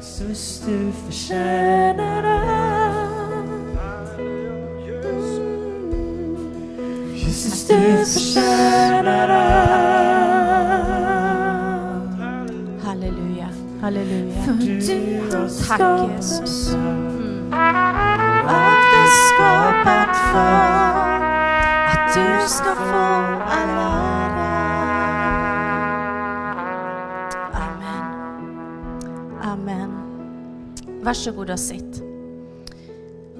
Jesus, du förtjänar allt. Jesus, du förtjänar allt. Halleluja, halleluja. Tack Jesus. allt är skapat för att du ska få all Varsågod och sitt.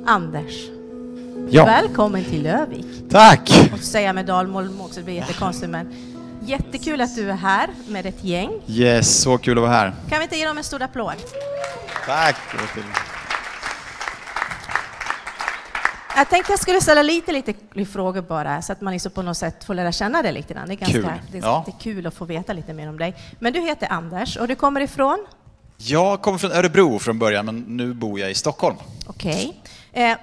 Anders, Ja, välkommen till Lövik. tack! Och säga med dalmål också, det blir jättekonstigt men jättekul att du är här med ett gäng. Yes, så kul att vara här. Kan vi inte ge dem en stor applåd? Tack! Jag tänkte jag skulle ställa lite, lite frågor bara så att man liksom på något sätt får lära känna dig lite grann. Det är ganska Kul. Det är, Ja. det är kul att få veta lite mer om dig. Men du heter Anders och du kommer ifrån? Jag kommer från Örebro från början, men nu bor jag i Stockholm. Okej. Eh,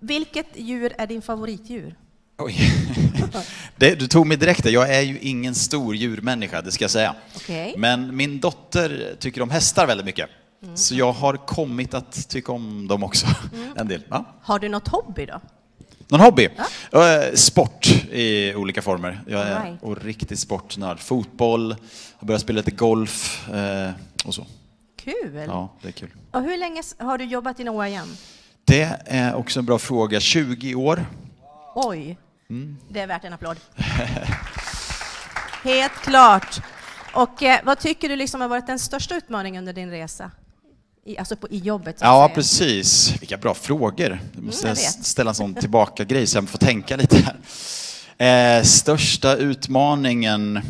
vilket djur är din favoritdjur? Oj. Det, du tog mig direkt där. Jag är ju ingen stor djurmänniska, det ska jag säga. Okej. Men min dotter tycker om hästar väldigt mycket. Så jag har kommit att tycka om dem också. En del. Ja. Har du något hobby då? Någon hobby? Eh, Sport i olika former. Jag är right. och riktigt sportnörd. Fotboll, har börjat spela lite golf eh, och så. Kul! Ja, det är kul. Och hur länge har du jobbat inom OIM? Det är också en bra fråga. 20 år. Oj, Mm. det är värt en applåd. Helt klart. Och eh, vad tycker du liksom har varit den största utmaningen under din resa? I, alltså på, i jobbet Ja, säga. precis. Vilka bra frågor. Jag måste jag vet. ställa en sån tillbaka-grej så jag får tänka lite här. Eh, största utmaningen,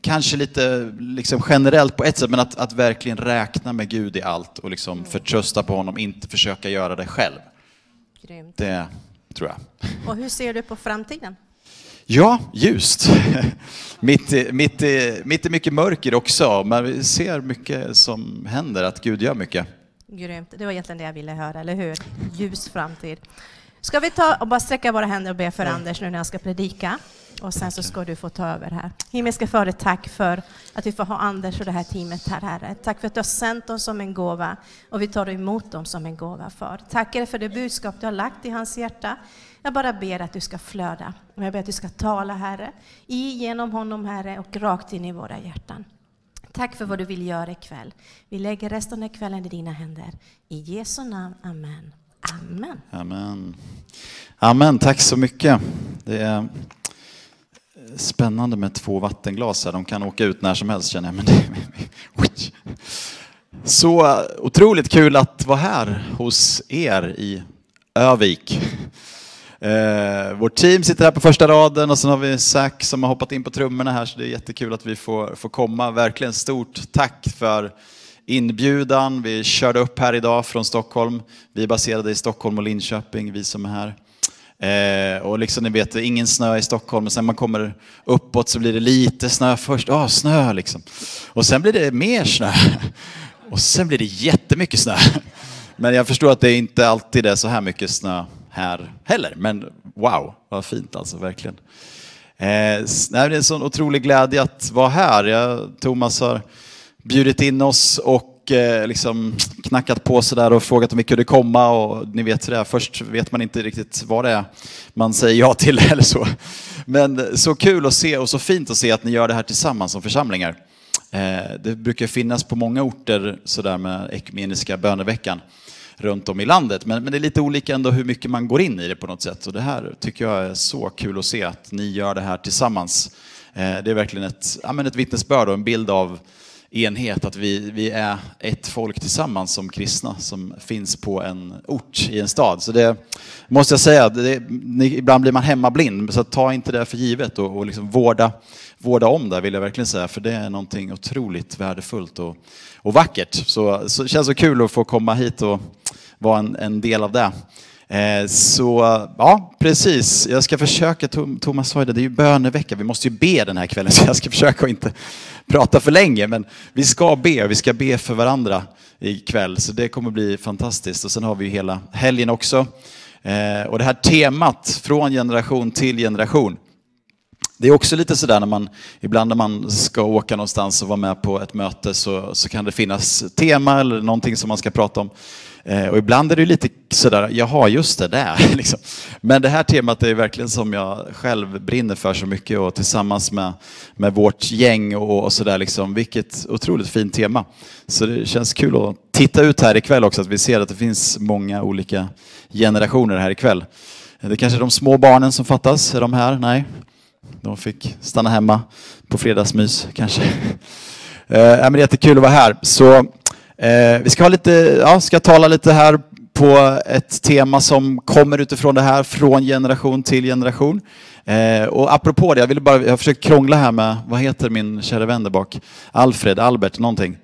kanske lite liksom generellt på ett sätt, men att, att verkligen räkna med Gud i allt och liksom Mm. förtrösta på honom, inte försöka göra det själv. Grymt. Det tror jag. Och hur ser du på framtiden? Ja, ljust. mitt, mitt, mitt i mycket mörker också, men vi ser mycket som händer, att Gud gör mycket. Grymt. Det var egentligen det jag ville höra, eller hur? Ljus framtid. Ska vi ta och bara sträcka våra händer och be för Anders nu när han ska predika? Och sen så ska du få ta över här. Himmelska Fader, tack för att vi får ha Anders och det här teamet här, Herre. Tack för att du har sänt dem som en gåva och vi tar emot dem som en gåva, Far. Tack Herre, för det budskap du har lagt i hans hjärta. Jag bara ber att du ska flöda. Jag ber att du ska tala, Herre, i genom honom, Herre, och rakt in i våra hjärtan. Tack för vad du vill göra ikväll. Vi lägger resten av kvällen i dina händer. I Jesu namn, Amen. Amen. Amen. Amen, tack så mycket. Det är spännande med två vattenglas här. De kan åka ut när som helst känner jag. Men det... Så otroligt kul att vara här hos er i Övik. Eh, vårt team sitter här på första raden och sen har vi Zack som har hoppat in på trummorna här så det är jättekul att vi får, får komma. Verkligen stort tack för inbjudan. Vi körde upp här idag från Stockholm. Vi är baserade i Stockholm och Linköping, vi som är här. Eh, och liksom ni vet, det är ingen snö i Stockholm, men sen man kommer uppåt så blir det lite snö först. Ja, snö liksom. Och sen blir det mer snö. Och sen blir det jättemycket snö. Men jag förstår att det inte alltid är så här mycket snö här heller. Men wow, vad fint alltså, verkligen. Eh, nej, det är en sån otrolig glädje att vara här. Jag, Thomas har bjudit in oss och eh, liksom knackat på sådär och frågat om vi kunde komma. Och ni vet det först vet man inte riktigt vad det är man säger ja till eller så. Men så kul att se och så fint att se att ni gör det här tillsammans som församlingar. Eh, Det brukar finnas på många orter sådär med ekumeniska böneveckan runt om i landet. Men, men det är lite olika ändå hur mycket man går in i det på något sätt. Och det här tycker jag är så kul att se att ni gör det här tillsammans. Eh, Det är verkligen ett, ja, men ett vittnesbörd och en bild av enhet, att vi, vi är ett folk tillsammans som kristna som finns på en ort i en stad. Så det måste jag säga, det, ibland blir man hemmablind, så ta inte det för givet och, och liksom vårda, vårda om det vill jag verkligen säga, för det är någonting otroligt värdefullt och, och vackert. Så, så det känns så kul att få komma hit och vara en, en del av det. Eh, så ja, precis. Jag ska försöka, Thomas sa ju det, det är ju bönevecka. Vi måste ju be den här kvällen, så jag ska försöka att inte prata för länge. Men vi ska be, vi ska be för varandra ikväll. Så det kommer bli fantastiskt. Och sen har vi ju hela helgen också. Eh, och det här temat, från generation till generation, Det är också lite sådär när man, ibland när man ska åka någonstans och vara med på ett möte så, så kan det finnas tema eller någonting som man ska prata om. Eh, och ibland är det lite sådär, jaha just det, där. Liksom. Men det här temat är verkligen som jag själv brinner för så mycket och tillsammans med, med vårt gäng och, och sådär. Liksom. Vilket otroligt fint tema. Så det känns kul att titta ut här ikväll också, att vi ser att det finns många olika generationer här ikväll. Eh, det är kanske är de små barnen som fattas, är de här? Nej, de fick stanna hemma på fredagsmys kanske. Eh, men det är jättekul att vara här. Så, eh, vi ska, ha lite, ja, ska tala lite här på ett tema som kommer utifrån det här, från generation till generation. Eh, och apropå det, jag, ville bara, jag har försökt krångla här med, vad heter min kära vän där bak? Alfred, Albert, någonting.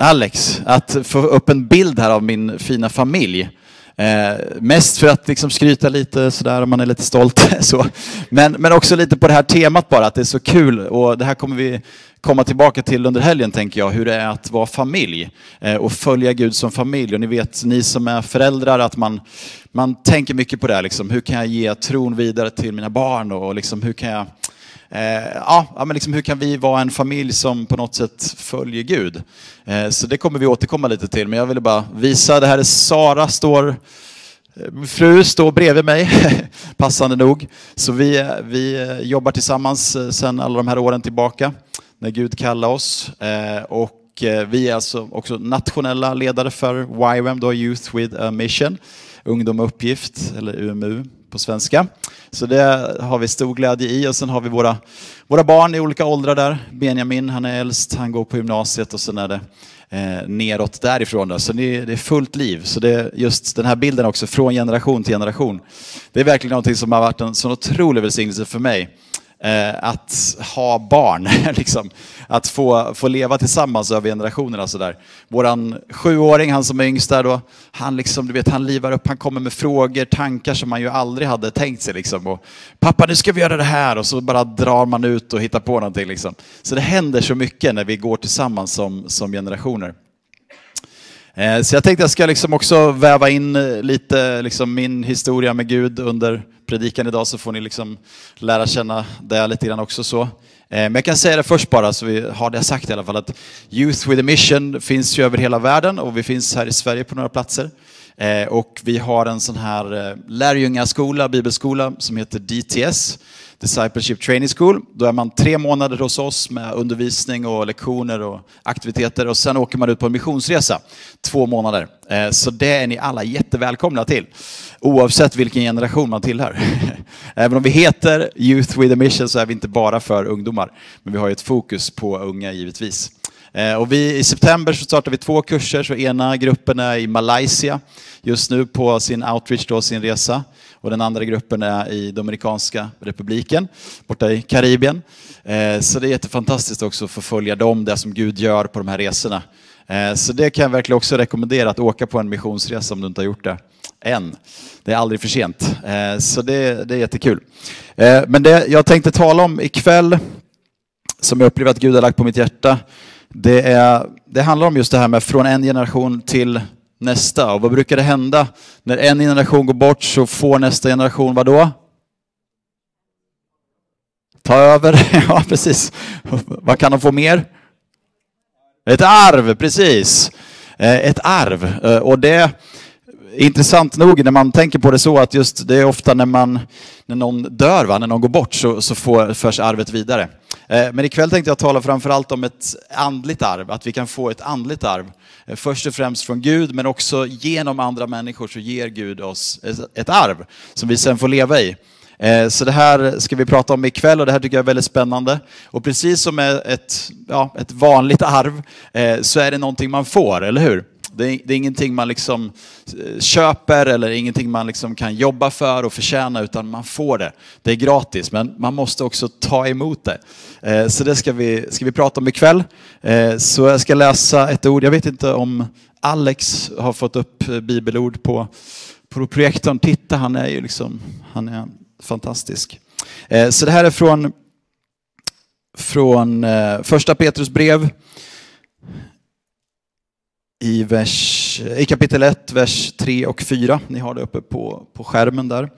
Alex, att få upp en bild här av min fina familj. Eh, mest för att liksom skryta lite sådär om man är lite stolt. så. Men, men också lite på det här temat bara, att det är så kul. Och det här kommer vi komma tillbaka till under helgen tänker jag, hur det är att vara familj. Eh, och följa Gud som familj. Och ni vet, ni som är föräldrar, att man, man tänker mycket på det. Liksom. Hur kan jag ge tron vidare till mina barn? Och liksom, hur kan jag Eh, ja, men liksom, hur kan vi vara en familj som på något sätt följer Gud? Eh, så det kommer vi återkomma lite till, men jag ville bara visa. Det här är Sara, står min eh, fru står bredvid mig, passande nog. Så vi, eh, vi eh, jobbar tillsammans sedan alla de här åren tillbaka, när Gud kallade oss. Eh, och eh, vi är alltså också nationella ledare för YWAM, då Youth with a Mission, Ungdom och uppgift, eller UMU på svenska. Så det har vi stor glädje i och sen har vi våra, våra barn i olika åldrar där. Benjamin, han är äldst, han går på gymnasiet och sen är det eh, neråt därifrån. Då. Så det, det är fullt liv. Så det är just den här bilden också, från generation till generation. Det är verkligen någonting som har varit en sån otrolig välsignelse för mig Eh, att ha barn. liksom. Att få, få leva tillsammans över generationerna. Sådär. Våran sjuåring, han som är yngst där då, han, liksom, du vet, han livar upp, han kommer med frågor, tankar som man ju aldrig hade tänkt sig. Liksom. Och, Pappa, nu ska vi göra det här. Och så bara drar man ut och hittar på någonting. Liksom. Så det händer så mycket när vi går tillsammans som, som generationer. Eh, så jag tänkte jag ska liksom också väva in eh, lite liksom min historia med Gud under predikan idag så får ni liksom lära känna det lite grann också. så. Eh, men jag kan säga det först bara så vi har det sagt i alla fall att Youth with a Mission finns ju över hela världen och vi finns här i Sverige på några platser. Och vi har en sån här lärjungaskola, bibelskola som heter DTS Discipleship Training School. Då är man tre månader hos oss med undervisning och lektioner och aktiviteter och sen åker man ut på en missionsresa två månader. Eh, så det är ni alla jättevälkomna till, oavsett vilken generation man tillhör. Även om vi heter Youth with a Mission så är vi inte bara för ungdomar, men vi har ju ett fokus på unga givetvis. Eh, och vi, I september så startar vi två kurser, så ena gruppen är i Malaysia just nu på sin outreach, då, sin resa. Och den andra gruppen är i Dominikanska republiken, borta i Karibien. Eh, så det är jättefantastiskt också att få följa dem, det som Gud gör på de här resorna. Eh, så det kan jag verkligen också rekommendera, att åka på en missionsresa om du inte har gjort det än. Det är aldrig för sent. Så det, det är jättekul. Men det jag tänkte tala om ikväll, som jag upplever att Gud har lagt på mitt hjärta, det, är, det handlar om just det här med från en generation till nästa. Och vad brukar det hända? När en generation går bort så får nästa generation vad då? Ta över, ja precis. Vad kan de få mer? Ett arv, precis. Eh, ett arv. Eh, och det intressant nog när man tänker på det så att just det är ofta när, man, när någon dör, va? när någon går bort, så, så får, förs arvet vidare. Eh, men ikväll tänkte jag tala framförallt om ett andligt arv, att vi kan få ett andligt arv. Eh, först och främst från Gud, men också genom andra människor så ger Gud oss ett arv som vi sen får leva i. Eh, så det här ska vi prata om ikväll och det här tycker jag är väldigt spännande. Och precis som ett, ja, ett vanligt arv så är det någonting man får, eller hur? Det är, det är ingenting man liksom eh, köper eller ingenting man liksom kan jobba för och förtjäna utan man får det. Det är gratis men man måste också ta emot det. Eh, så det ska vi, ska vi prata om ikväll. Eh, så jag ska läsa ett ord. Jag vet inte om Alex har fått upp eh, bibelord på, på projektorn. Titta, han är ju liksom, han är fantastisk. Eh, så det här är från, från första Petrus brev i vers i kapitel 1, vers 3 och 4. Ni har det uppe på, på skärmen där.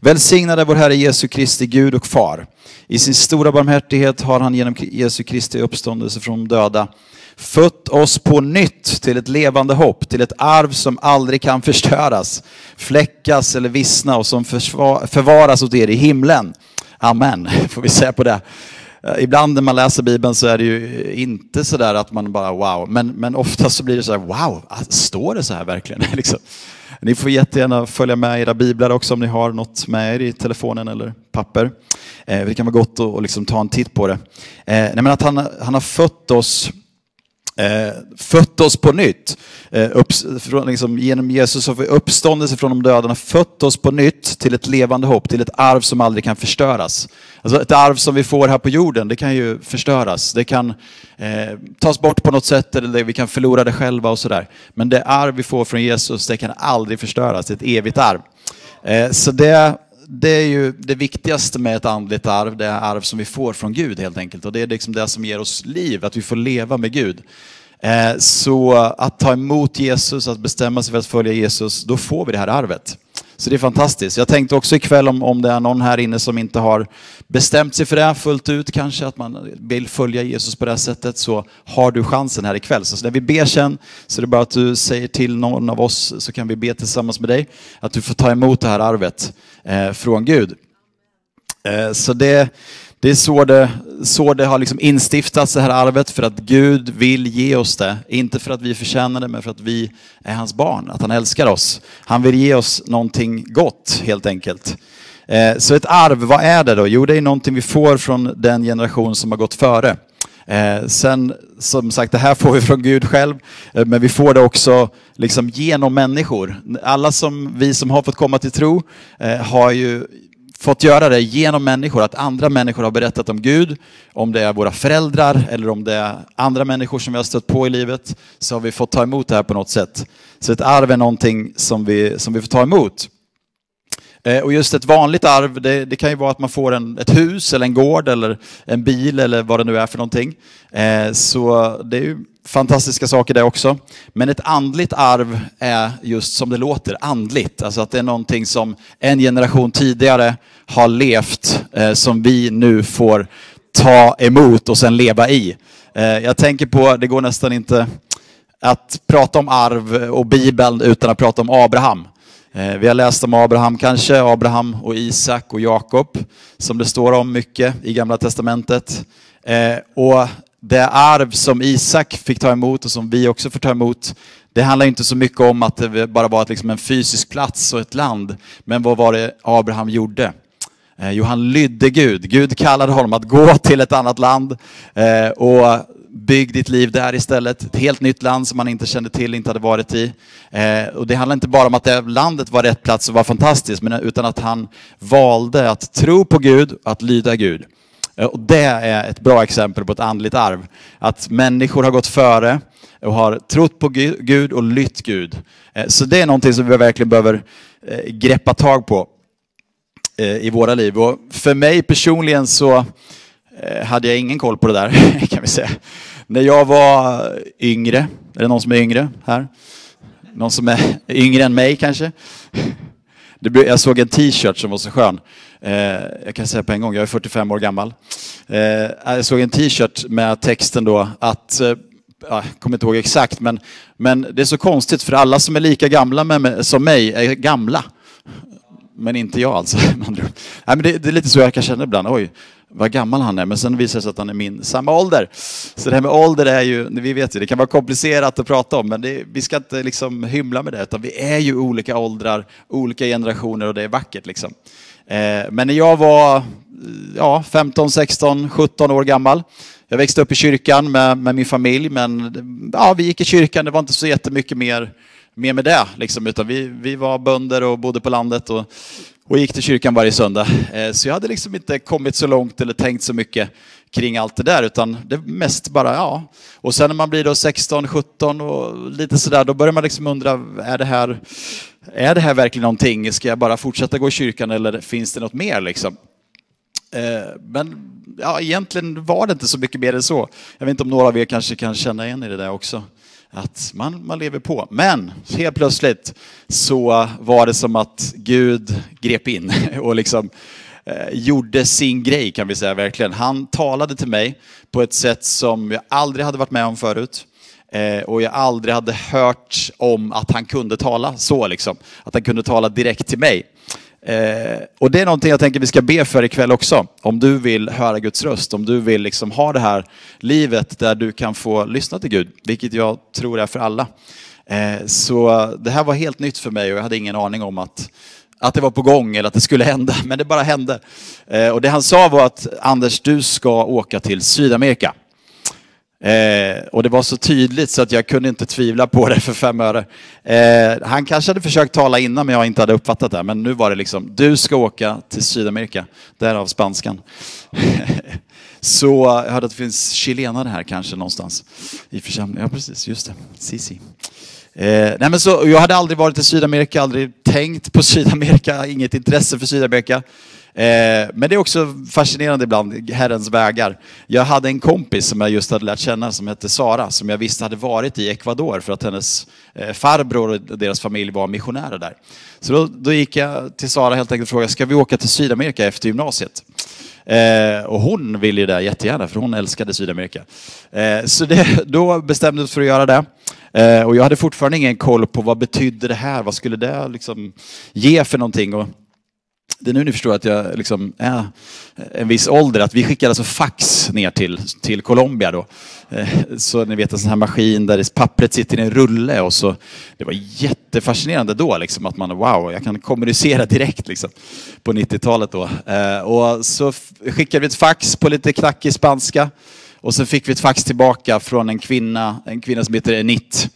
Välsignade vår Herre Jesu Kristi Gud och Far. I sin stora barmhärtighet har han genom Jesu Kristi uppståndelse från de döda fött oss på nytt till ett levande hopp, till ett arv som aldrig kan förstöras, fläckas eller vissna och som förvaras åt er i himlen. Amen, får vi säga på det. Eh, ibland när man läser Bibeln så är det ju inte så där att man bara wow, men, men ofta så blir det så här wow, ah, står det så här verkligen? liksom. Ni får jättegärna följa med era biblar också om ni har något med er i telefonen eller papper. Eh, det kan vara gott att och liksom ta en titt på det. Eh, nej, men att han, han har fött oss eh, fött oss på nytt. Eh, från, liksom, genom Jesus har vi uppståndelse från de döda, fött oss på nytt till ett levande hopp, till ett arv som aldrig kan förstöras. Alltså ett arv som vi får här på jorden, det kan ju förstöras. Det kan eh, tas bort på något sätt, eller vi kan förlora det själva och sådär. Men det arv vi får från Jesus, det kan aldrig förstöras. Det är ett evigt arv. Eh, så det det är ju det viktigaste med ett andligt arv, det är arv som vi får från Gud helt enkelt. Och det är liksom det som ger oss liv, att vi får leva med Gud. Eh, så att ta emot Jesus, att bestämma sig för att följa Jesus, då får vi det här arvet. Så det är fantastiskt. Jag tänkte också ikväll om, om det är någon här inne som inte har bestämt sig för det fullt ut kanske, att man vill följa Jesus på det här sättet, så har du chansen här ikväll. Så när vi ber sen, så är det bara att du säger till någon av oss, så kan vi be tillsammans med dig, att du får ta emot det här arvet eh, från Gud. Eh, så det, det är så det, så det har liksom instiftats, det här arvet, för att Gud vill ge oss det. Inte för att vi förtjänar det, men för att vi är hans barn, att han älskar oss. Han vill ge oss någonting gott, helt enkelt. Eh, så ett arv, vad är det då? Jo, det är någonting vi får från den generation som har gått före. Eh, sen, som sagt, det här får vi från Gud själv, eh, men vi får det också liksom genom människor. Alla som vi som har fått komma till tro eh, har ju fått göra det genom människor, att andra människor har berättat om Gud, om det är våra föräldrar eller om det är andra människor som vi har stött på i livet, så har vi fått ta emot det här på något sätt. Så ett arv är någonting som vi, som vi får ta emot. Eh, och just ett vanligt arv, det, det, kan ju vara att man får en, ett hus eller en gård eller en bil eller vad det nu är för någonting. Eh, så det är ju fantastiska saker det också. Men ett andligt arv är just som det låter, andligt. Alltså att det är någonting som en generation tidigare har levt, eh, som vi nu får ta emot och sen leva i. Eh, jag tänker på, det går nästan inte att prata om arv och Bibeln utan att prata om Abraham. Eh, vi har läst om Abraham kanske, Abraham och Isak och Jakob, som det står om mycket i Gamla Testamentet. Eh, och det arv som Isak fick ta emot och som vi också får ta emot, det handlar inte så mycket om att det bara var liksom en fysisk plats och ett land. Men vad var det Abraham gjorde? Eh, jo, han lydde Gud. Gud kallade honom att gå till ett annat land eh, och bygg ditt liv där istället. Ett helt nytt land som man inte kände till, inte hade varit i. Eh, och det handlar inte bara om att det landet var rätt plats och var fantastiskt, utan att han valde att tro på Gud, att lyda Gud. Eh, och det är ett bra exempel på ett andligt arv. Att människor har gått före och har trott på Gud och lytt Gud. Eh, så det är någonting som vi verkligen behöver eh, greppa tag på i våra liv. Och för mig personligen så hade jag ingen koll på det där, kan vi säga. När jag var yngre, är det någon som är yngre här? Någon som är yngre än mig kanske? Jag såg en t-shirt som var så skön. Eh, jag kan säga på en gång, jag är 45 år gammal. Eh, jag såg en t-shirt med texten då att eh, jag kommer inte ihåg exakt, men, men det är så konstigt för alla som är lika gamla med, som mig är gamla. Men inte jag alltså. Nej, men det, det, är lite så jag kan känna ibland. Oj, vad gammal han är, men sen visar det sig att han är min samma ålder. Så det här med ålder är ju, vi vet ju, det kan vara komplicerat att prata om, men det, vi ska inte liksom hymla med det, utan vi är ju olika åldrar, olika generationer och det är vackert liksom. Eh, men när jag var ja, 15, 16, 17 år gammal, jag växte upp i kyrkan med, med min familj, men ja, vi gick i kyrkan, det var inte så jättemycket mer mer med det, liksom, utan vi, vi var bönder och bodde på landet och, och gick till kyrkan varje söndag. Eh, så jag hade liksom inte kommit så långt eller tänkt så mycket kring allt det där, utan det mest bara, ja. Och sen när man blir då 16, 17 och lite sådär, då börjar man liksom undra, är det här, är det här verkligen någonting? Ska jag bara fortsätta gå i kyrkan eller finns det något mer liksom? Eh, men ja, egentligen var det inte så mycket mer än så. Jag vet inte om några av er kanske kan känna igen i det där också att man, man lever på. Men helt plötsligt så var det som att Gud grep in och liksom eh, gjorde sin grej kan vi säga verkligen. Han talade till mig på ett sätt som jag aldrig hade varit med om förut. Eh, och jag aldrig hade hört om att han kunde tala så liksom. Att han kunde tala direkt till mig. Eh, och det är någonting jag tänker vi ska be för ikväll också. Om du vill höra Guds röst, om du vill liksom ha det här livet där du kan få lyssna till Gud, vilket jag tror är för alla. Eh, så det här var helt nytt för mig och jag hade ingen aning om att, att det var på gång eller att det skulle hända, men det bara hände. Eh, och det han sa var att Anders, du ska åka till Sydamerika. Eh, och det var så tydligt så att jag kunde inte tvivla på det för fem öre. Eh, han kanske hade försökt tala innan men jag inte hade uppfattat det. Men nu var det liksom, du ska åka till Sydamerika. Därav spanskan. så jag hörde att det finns chilenare här kanske någonstans i församlingen. Ja precis, just det. Sisi. Eh, nej men så, jag hade aldrig varit i Sydamerika, aldrig tänkt på Sydamerika, inget intresse för Sydamerika. Eh, men det är också fascinerande ibland, Herrens vägar. Jag hade en kompis som jag just hade lärt känna som hette Sara, som jag visste hade varit i Ecuador för att hennes eh, farbror och deras familj var missionärer där. Så då, då gick jag till Sara helt enkelt och frågade, ska vi åka till Sydamerika efter gymnasiet? Eh, och hon ville ju det jättegärna, för hon älskade Sydamerika. Eh, så det, då bestämde vi oss för att göra det. Eh, och jag hade fortfarande ingen koll på vad betydde det här, vad skulle det liksom ge för någonting? Och det är nu ni förstår att jag liksom är en viss ålder, att vi skickade alltså fax ner till, till Colombia då. Eh, så ni vet en sån här maskin där pappret sitter i en rulle och så. Det var jättefascinerande då liksom att man, wow, jag kan kommunicera direkt liksom på 90-talet då. Eh, och så skickade vi ett fax på lite knackig spanska och så fick vi ett fax tillbaka från en kvinna, en kvinna som heter Enit.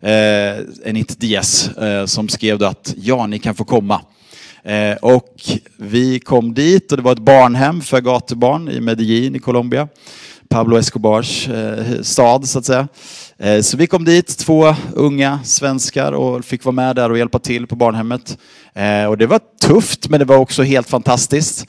Eh, Enit Diaz som skrev då att ja, ni kan få komma. Eh, och vi kom dit och det var ett barnhem för gatubarn i Medellin i Colombia. Pablo Escobars eh, stad så att säga. Eh, så vi kom dit, två unga svenskar och fick vara med där och hjälpa till på barnhemmet. Och det var tufft men det var också helt fantastiskt.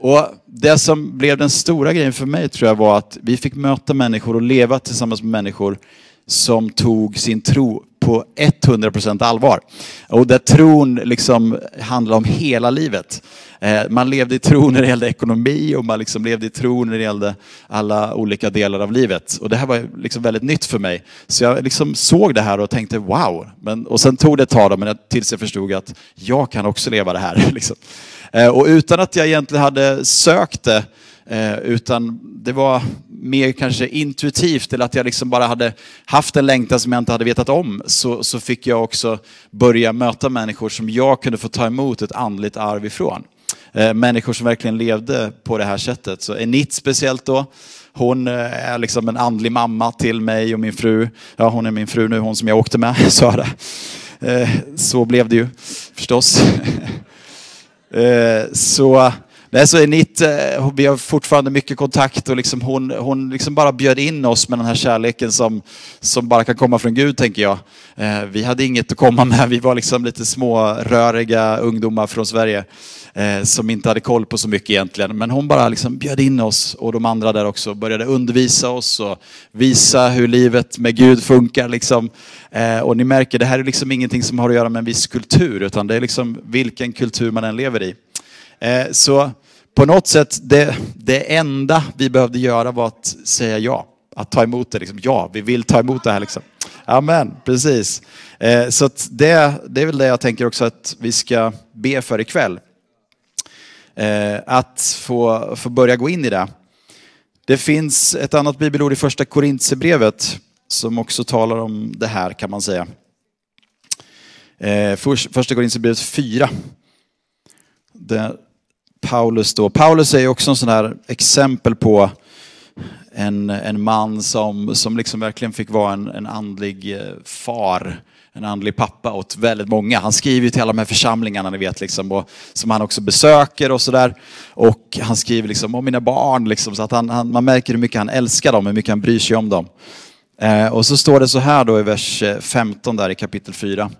Och det som blev den stora grejen för mig tror jag var att vi fick möta människor och leva tillsammans med människor som tog sin tro på 100% allvar. Och där tron liksom handlar om hela livet. Eh, man levde i tro när det gällde ekonomi och man liksom levde i tro när det gällde alla olika delar av livet. Och det här var liksom väldigt nytt för mig. Så jag liksom såg det här och tänkte wow. Men, och sen tog det ett tag men tills jag förstod att jag kan också leva det här. Liksom. Eh, och utan att jag egentligen hade sökt det Eh, utan det var mer kanske intuitivt, eller att jag liksom bara hade haft en längtan som jag inte hade vetat om. Så, så fick jag också börja möta människor som jag kunde få ta emot ett andligt arv ifrån. Eh, människor som verkligen levde på det här sättet. Så Enit speciellt då, hon eh, är liksom en andlig mamma till mig och min fru. Ja, hon är min fru nu, hon som jag åkte med, Sara. Eh, så blev det ju förstås. Eh, så Nej, så Enit, eh, vi har fortfarande mycket kontakt och liksom hon, hon liksom bara bjöd in oss med den här kärleken som, som bara kan komma från Gud, tänker jag. Eh, vi hade inget att komma med, vi var liksom lite små röriga ungdomar från Sverige eh, som inte hade koll på så mycket egentligen. Men hon bara liksom bjöd in oss och de andra där också började undervisa oss och visa hur livet med Gud funkar. Liksom. Eh, och ni märker, det här är liksom ingenting som har att göra med en viss kultur, utan det är liksom vilken kultur man än lever i. Eh, så på något sätt, det, det enda vi behövde göra var att säga ja. Att ta emot det. Liksom. Ja, vi vill ta emot det här. Liksom. Amen, precis. Eh, så det, det är väl det jag tänker också att vi ska be för ikväll. Eh, att få, få börja gå in i det. Det finns ett annat bibelord i första Korintierbrevet som också talar om det här kan man säga. Eh, första Korintierbrevet 4. Där Paulus då. Paulus är ju också en sån här exempel på en, en man som, som liksom verkligen fick vara en, en andlig eh, far, en andlig pappa åt väldigt många. Han skriver till alla de här församlingarna ni vet, liksom, och, som han också besöker och sådär. Och han skriver liksom om mina barn, liksom, så att han, han, man märker hur mycket han älskar dem, hur mycket han bryr sig om dem. Eh, och så står det så här då i vers eh, 15 där i kapitel 4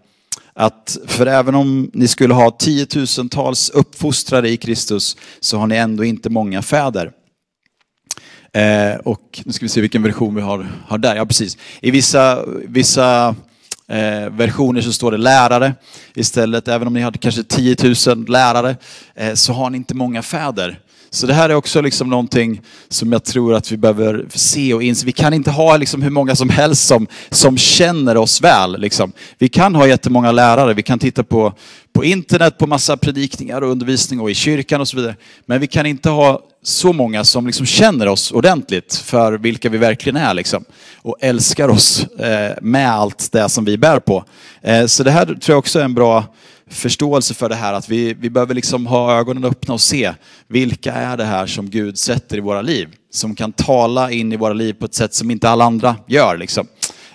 att för även om ni skulle ha tiotusentals uppfostrare i Kristus så har ni ändå inte många fäder. Eh, och nu ska vi se vilken version vi har, har där. Ja, precis. I vissa, vissa eh, versioner så står det lärare istället. Även om ni hade kanske 10 000 lärare eh, så har ni inte många fäder. Så det här är också liksom någonting som jag tror att vi behöver se och inse. Vi kan inte ha liksom hur många som helst som, som känner oss väl. Liksom. Vi kan ha jättemånga lärare, vi kan titta på, på internet på massa predikningar och undervisning och i kyrkan och så vidare. Men vi kan inte ha så många som liksom känner oss ordentligt för vilka vi verkligen är liksom. och älskar oss eh, med allt det som vi bär på. Eh, så det här tror jag också är en bra förståelse för det här att vi, vi behöver liksom ha ögonen öppna och se vilka är det här som Gud sätter i våra liv. Som kan tala in i våra liv på ett sätt som inte alla andra gör. Liksom.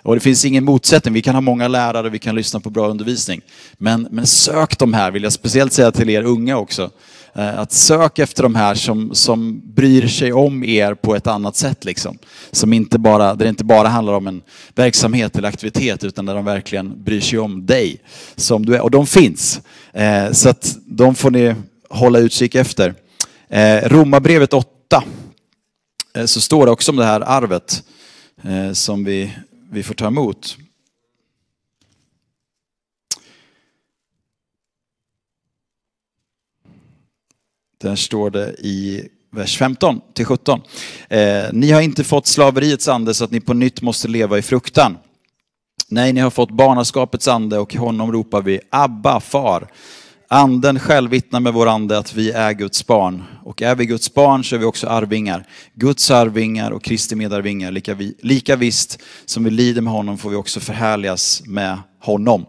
Och det finns ingen motsättning, vi kan ha många lärare, vi kan lyssna på bra undervisning. Men, men sök de här, vill jag speciellt säga till er unga också. Eh, att sök efter de här som, som bryr sig om er på ett annat sätt. Liksom. Som inte bara, där det inte bara handlar om en verksamhet eller aktivitet utan där de verkligen bryr sig om dig. Som du är. Och de finns. Eh, så att de får ni hålla utkik efter. Eh, Romarbrevet 8 eh, så står det också om det här arvet eh, som vi, vi får ta emot. Där står det i vers 15 till 17. Eh, ni har inte fått slaveriets ande så att ni på nytt måste leva i fruktan. Nej, ni har fått barnaskapets ande och i honom ropar vi Abba, far. Anden själv vittnar med vår ande att vi är Guds barn. Och är vi Guds barn så är vi också arvingar. Guds arvingar och Kristi medarvingar. Lika, vi, lika visst som vi lider med honom får vi också förhärligas med honom.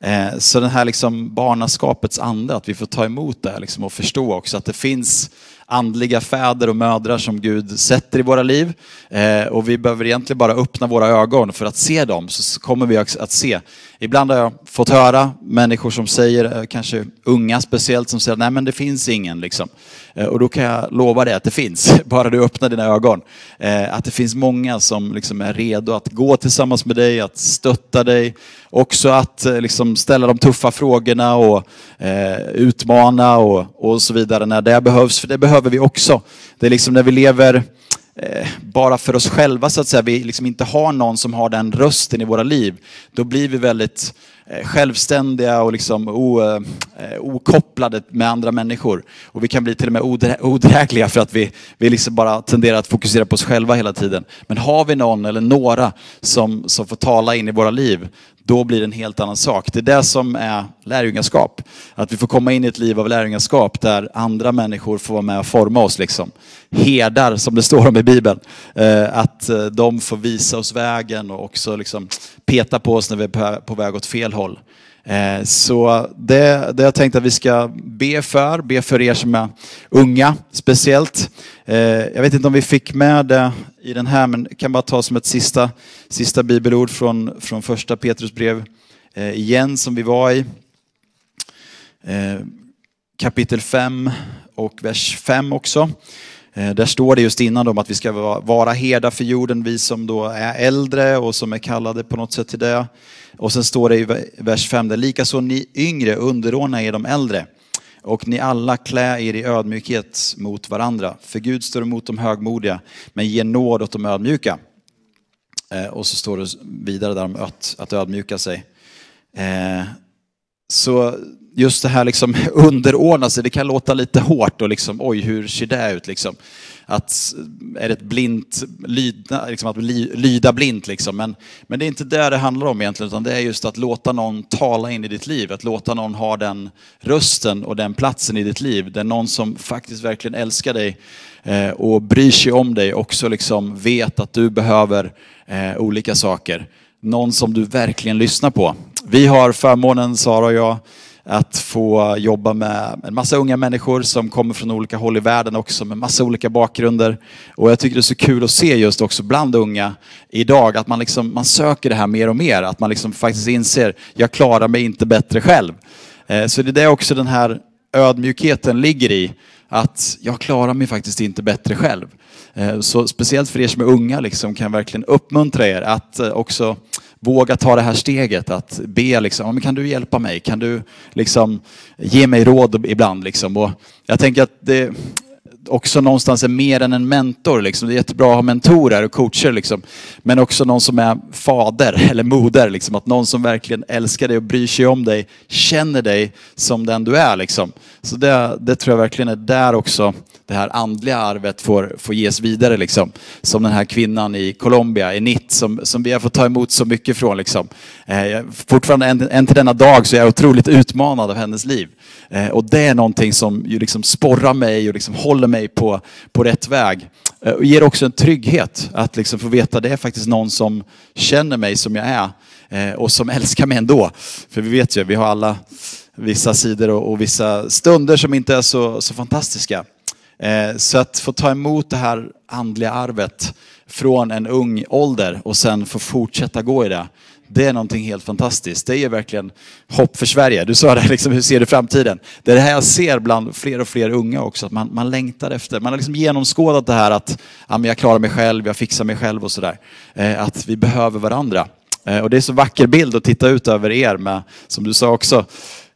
Eh, så den här liksom barnaskapets ande, att vi får ta emot det liksom och förstå också att det finns andliga fäder och mödrar som Gud sätter i våra liv. Eh, och vi behöver egentligen bara öppna våra ögon för att se dem, så kommer vi att se. Ibland har jag fått höra människor som säger, eh, kanske unga speciellt, som säger nej men det finns ingen. Liksom. Och då kan jag lova dig att det finns, bara du öppnar dina ögon. Att det finns många som liksom är redo att gå tillsammans med dig, att stötta dig. Också att liksom liksom ställa de tuffa frågorna och eh, utmana och, och så vidare när det behövs. För det behöver vi också. Det är liksom när vi lever eh, bara för oss själva så att säga, vi liksom inte har någon som har den rösten i våra liv, då blir vi väldigt Eh, självständiga och liksom o, eh, okopplade med andra människor. Och vi kan bli till och med odrägliga för att vi, vi liksom bara tenderar att fokusera på oss själva hela tiden. Men har vi någon eller några som, som får tala in i våra liv, då blir det en helt annan sak. Det är det som är lärjungaskap. Att vi får komma in i ett liv av lärjungaskap där andra människor får vara med och forma oss. Liksom. Herdar, som det står om i Bibeln. Eh, att eh, de får visa oss vägen och också liksom peta på oss när vi är på väg åt fel håll. Eh, så det, det jag tänkt att vi ska be för, be för er som är unga speciellt. Eh, jag vet inte om vi fick med det i den här, men kan bara ta som ett sista, sista bibelord från, från första Petrusbrev eh, igen som vi var i. Kapitel 5 och vers 5 också. Eh, där står det just innan om att vi ska vara herdar för jorden, vi som då är äldre och som är kallade på något sätt till det. Och sen står det i vers 5, likaså ni yngre underordna er de äldre och ni alla klä er i ödmjukhet mot varandra. För Gud står emot de högmodiga, men ger nåd åt de ödmjuka. Eh, och så står det vidare där om att, att ödmjuka sig. Eh, så just det här liksom underordna sig, det kan låta lite hårt och liksom, oj hur ser det ut liksom att är det ett blint lyda, liksom att lyda blint liksom. Men, men det är inte det det handlar om egentligen, utan det är just att låta någon tala in i ditt liv, att låta någon ha den rösten och den platsen i ditt liv. Det är någon som faktiskt verkligen älskar dig eh, och bryr sig om dig, också liksom vet att du behöver eh, olika saker. Någon som du verkligen lyssnar på. Vi har förmånen, Sara och jag, att få jobba med en massa unga människor som kommer från olika håll i världen också med massa olika bakgrunder. Och jag tycker det är så kul att se just också bland unga idag att man, liksom, man söker det här mer och mer. Att man liksom faktiskt inser, jag klarar mig inte bättre själv. Eh, så det är det också den här ödmjukheten ligger i. Att jag klarar mig faktiskt inte bättre själv. Eh, så speciellt för er som är unga liksom, kan jag verkligen uppmuntra er att eh, också våga ta det här steget att be liksom, kan du hjälpa mig? Kan du liksom ge mig råd ibland liksom? Och jag tänker att det, också någonstans är mer än en mentor. Liksom. Det är jättebra att ha mentorer och coacher. Liksom. Men också någon som är fader eller moder. Liksom. Att någon som verkligen älskar dig och bryr sig om dig, känner dig som den du är. Liksom. Så det, det tror jag verkligen är där också det här andliga arvet får, får ges vidare. Liksom. Som den här kvinnan i Colombia, Enit, som, som vi har fått ta emot så mycket från. Liksom. Eh, fortfarande än, än till denna dag så är jag otroligt utmanad av hennes liv. Eh, och det är någonting som ju liksom sporrar mig och liksom håller mig på, på rätt väg. Eh, och ger också en trygghet att liksom få veta att det är faktiskt någon som känner mig som jag är eh, och som älskar mig ändå. För vi vet ju, vi har alla vissa sidor och, och vissa stunder som inte är så, så fantastiska. Eh, så att få ta emot det här andliga arvet från en ung ålder och sen få fortsätta gå i det. Det är någonting helt fantastiskt. Det är verkligen hopp för Sverige. Du sa det, liksom, hur ser du framtiden? Det är det här jag ser bland fler och fler unga också, att man, man längtar efter. Man har liksom genomskådat det här att ja, men jag klarar mig själv, jag fixar mig själv och sådär. Eh, att vi behöver varandra. Eh, och det är så vacker bild att titta ut över er med, som du sa också,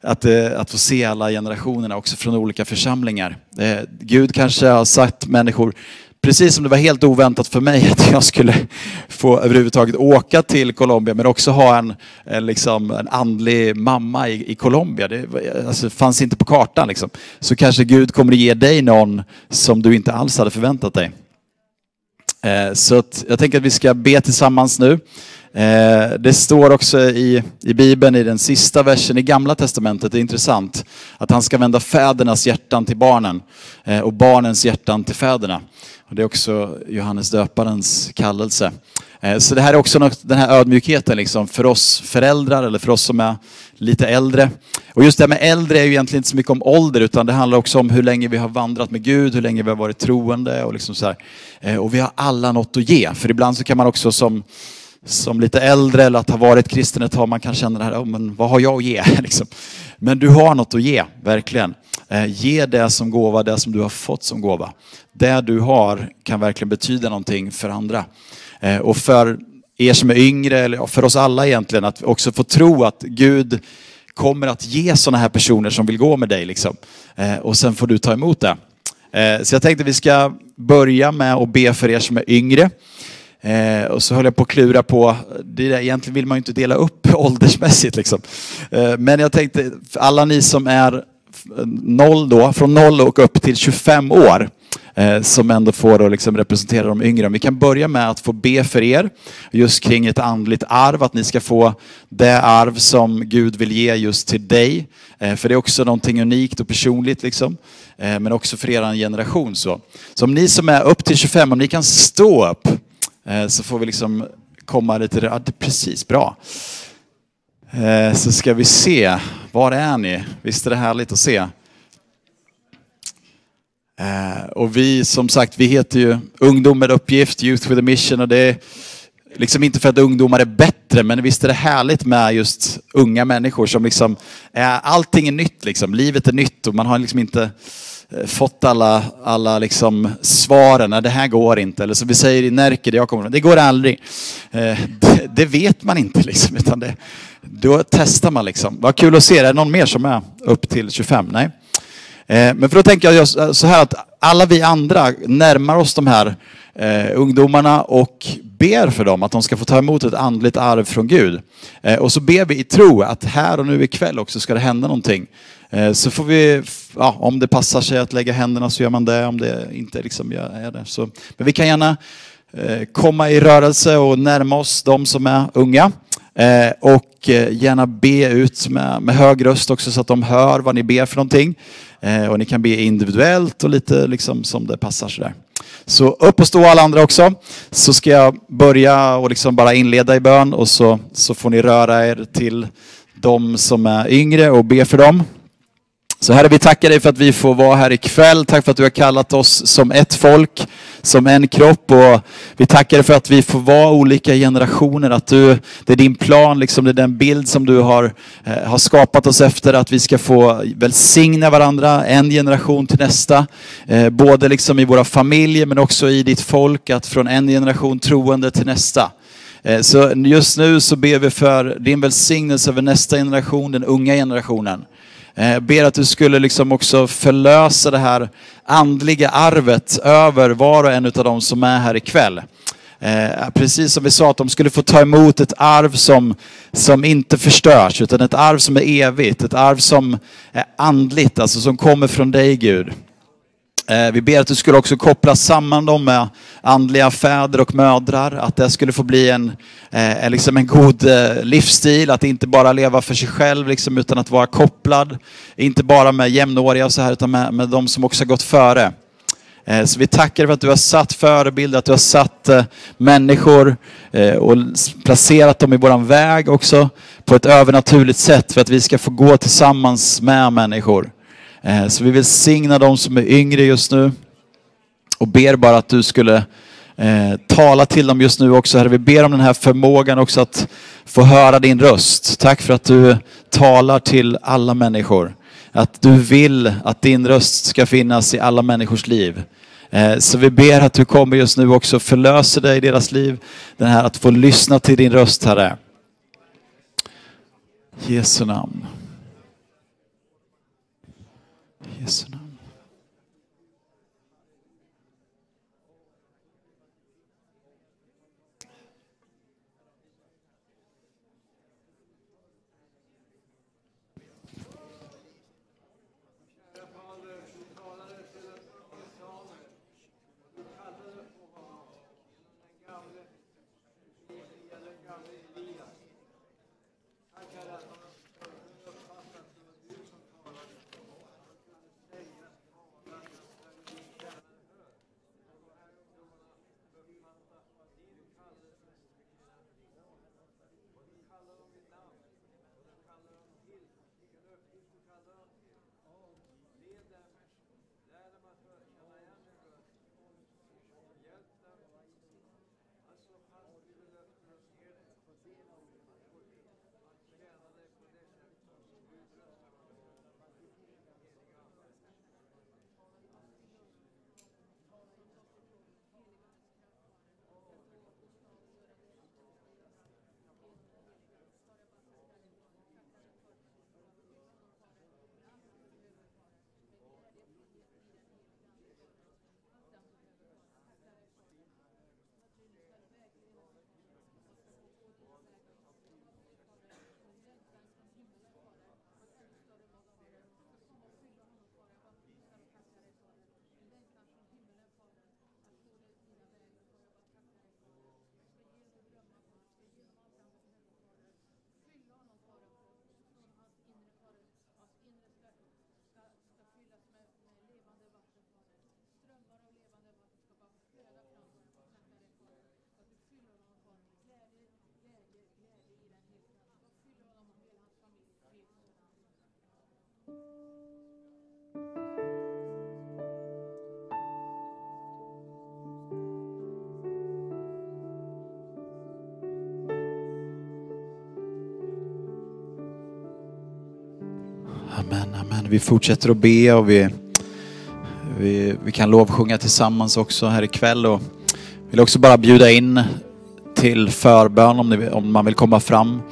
att, eh, att få se alla generationerna också från olika församlingar. Eh, Gud kanske har satt människor, precis som det var helt oväntat för mig att jag skulle få överhuvudtaget åka till Colombia men också ha en, en, liksom, en andlig mamma i, i Colombia. Det alltså, fanns inte på kartan. Liksom. Så kanske Gud kommer att ge dig någon som du inte alls hade förväntat dig. Eh, så jag tänker att vi ska be tillsammans nu. Eh, det står också i, i Bibeln i den sista versen i Gamla Testamentet, det är intressant, att han ska vända fädernas hjärtan till barnen eh, och barnens hjärtan till fäderna. Och det är också Johannes döparens kallelse. Eh, så det här är också något, den här ödmjukheten liksom för oss föräldrar eller för oss som är lite äldre. Och just det här med äldre är ju egentligen inte så mycket om ålder utan det handlar också om hur länge vi har vandrat med Gud, hur länge vi har varit troende och liksom så här. Eh, och vi har alla något att ge. För ibland så kan man också som som lite äldre eller att ha varit kristen ett tag, man kan känna det här, oh, men vad har jag att ge? liksom. Men du har något att ge, verkligen. Eh, ge det som gåva, det som du har fått som gåva. Det du har kan verkligen betyda någonting för andra. Eh, och för er som är yngre, eller för oss alla egentligen, att också få tro att Gud kommer att ge sådana här personer som vill gå med dig. Liksom. Eh, och sen får du ta emot det. Eh, så jag tänkte vi ska börja med att be för er som är yngre. Eh, och så höll jag på att klura på, det där, egentligen vill man ju inte dela upp åldersmässigt liksom. Eh, men jag tänkte, alla ni som är noll då, från noll och upp till 25 år, eh, som ändå får då liksom representera de yngre. Vi kan börja med att få be för er, just kring ett andligt arv, att ni ska få det arv som Gud vill ge just till dig. Eh, för det är också någonting unikt och personligt liksom. Eh, men också för er generation så. Så om ni som är upp till 25, om ni kan stå upp Eh, så får vi liksom komma lite, ja, det är precis bra. Eh, så ska vi se, var är ni? Visst är det härligt att se? Eh, och vi, som sagt, vi heter ju Ungdom med uppgift, Youth with a mission och det är liksom inte för att ungdomar är bättre, men visst är det härligt med just unga människor som liksom, är, allting är nytt liksom, livet är nytt och man har liksom inte Eh, fått alla, alla liksom svaren, nej det här går inte. Eller som vi säger i Närke där jag kommer från, det går aldrig. Eh, det, det, vet man inte liksom, utan det, då testar man liksom. Vad kul att se, är det någon mer som är upp till 25? Nej. Eh, men för då tänker jag eh, så här att alla vi andra närmar oss de här eh, ungdomarna och ber för dem att de ska få ta emot ett andligt arv från Gud. och så ber vi i tro att här och nu ikväll också ska det hända någonting. Eh, så får vi, ja, om det passar sig att lägga händerna så gör man det, om det inte liksom är det. Så, men vi kan gärna eh, komma i rörelse och närma oss de som är unga. Eh, och gärna be ut med, med hög röst också så att de hör vad ni ber för någonting. Och ni kan be individuellt och lite liksom som det passar sådär. Så upp och stå alla andra också. Så ska jag börja och liksom bara inleda i bön och så, så får ni röra er till de som är yngre och be för dem. Så Herre, vi tackar dig för att vi får vara här ikväll. Tack för att du har kallat oss som ett folk, som en kropp. Och vi tackar dig för att vi får vara olika generationer. Att du, det är din plan, liksom, det är den bild som du har, eh, har skapat oss efter. Att vi ska få välsigna varandra, en generation till nästa. Eh, både liksom i våra familjer men också i ditt folk. Att från en generation troende till nästa. Eh, så just nu så ber vi för din välsignelse över nästa generation, den unga generationen. Jag ber att du skulle liksom också förlösa det här andliga arvet över var och en av dem som är här ikväll. Eh, precis som vi sa, att de skulle få ta emot ett arv som, som inte förstörs, utan ett arv som är evigt. Ett arv som är andligt, alltså som kommer från dig Gud. Eh, vi ber att du skulle också koppla samman dem med andliga fäder och mödrar. Att det skulle få bli en, eh, liksom en god eh, livsstil. Att inte bara leva för sig själv liksom, utan att vara kopplad. Inte bara med jämnåriga och så här utan med, med de som också har gått före. Så vi tackar för att du har satt förebilder, att du har satt människor och placerat dem i våran väg också på ett övernaturligt sätt för att vi ska få gå tillsammans med människor. Eh, så vi vill signa de som är yngre just nu och ber bara att du skulle eh, tala till dem just nu också. Herre, vi ber om den här förmågan också att få höra din röst. Tack för att du talar till alla människor. Att du vill att din röst ska finnas i alla människors liv. Eh, så vi ber att du kommer just nu också förlöser dig i deras liv. Den här att få lyssna till din röst, Herre. Jesu namn. Jesu namn. Amen, amen. Vi fortsätter att be och vi, vi, vi kan lovsjunga tillsammans också här ikväll. Och vill också bara bjuda in till förbön om, ni, om man vill komma fram.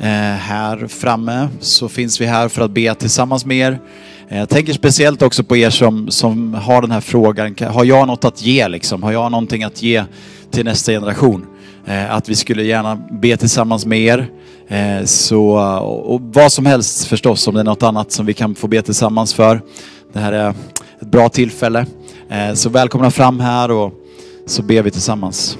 Eh, här framme så finns vi här för att be tillsammans med er. Eh, jag tänker speciellt också på er som, som har den här frågan. Har jag något att ge liksom? Har jag någonting att ge till nästa generation? Eh, att vi skulle gärna be tillsammans med er. Eh, så, och vad som helst förstås, om det är något annat som vi kan få be tillsammans för. Det här är ett bra tillfälle. Eh, så välkomna fram här och så ber vi tillsammans.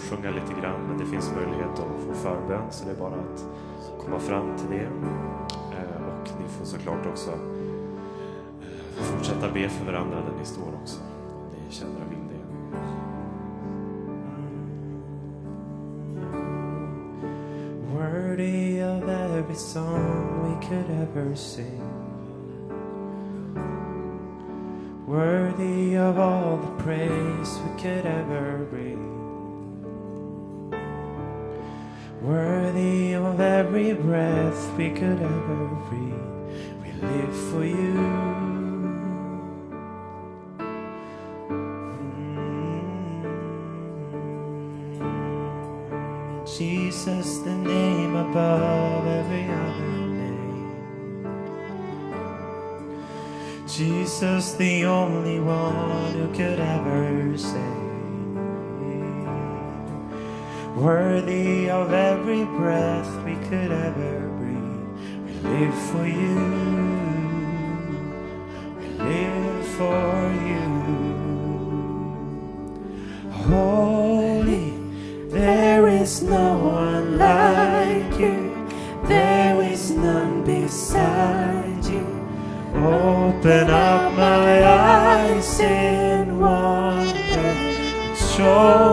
Lovsjunga lite grann, men det finns möjlighet att få förbön, så det är bara att komma fram till det. Eh, och ni får såklart också eh, fortsätta be för varandra där ni står också. Om ni känner och vill det. Worthy of every song we could ever sing. Worthy of all the praise we could ever bring. Breath we could ever breathe. We live for you. Mm. Jesus, the name above every other name. Jesus, the only one who could ever save. Worthy of every breath we could ever breathe. Live for you. We live for you. Holy, there is no one like you. There is none beside you. Open up my eyes in wonder. Show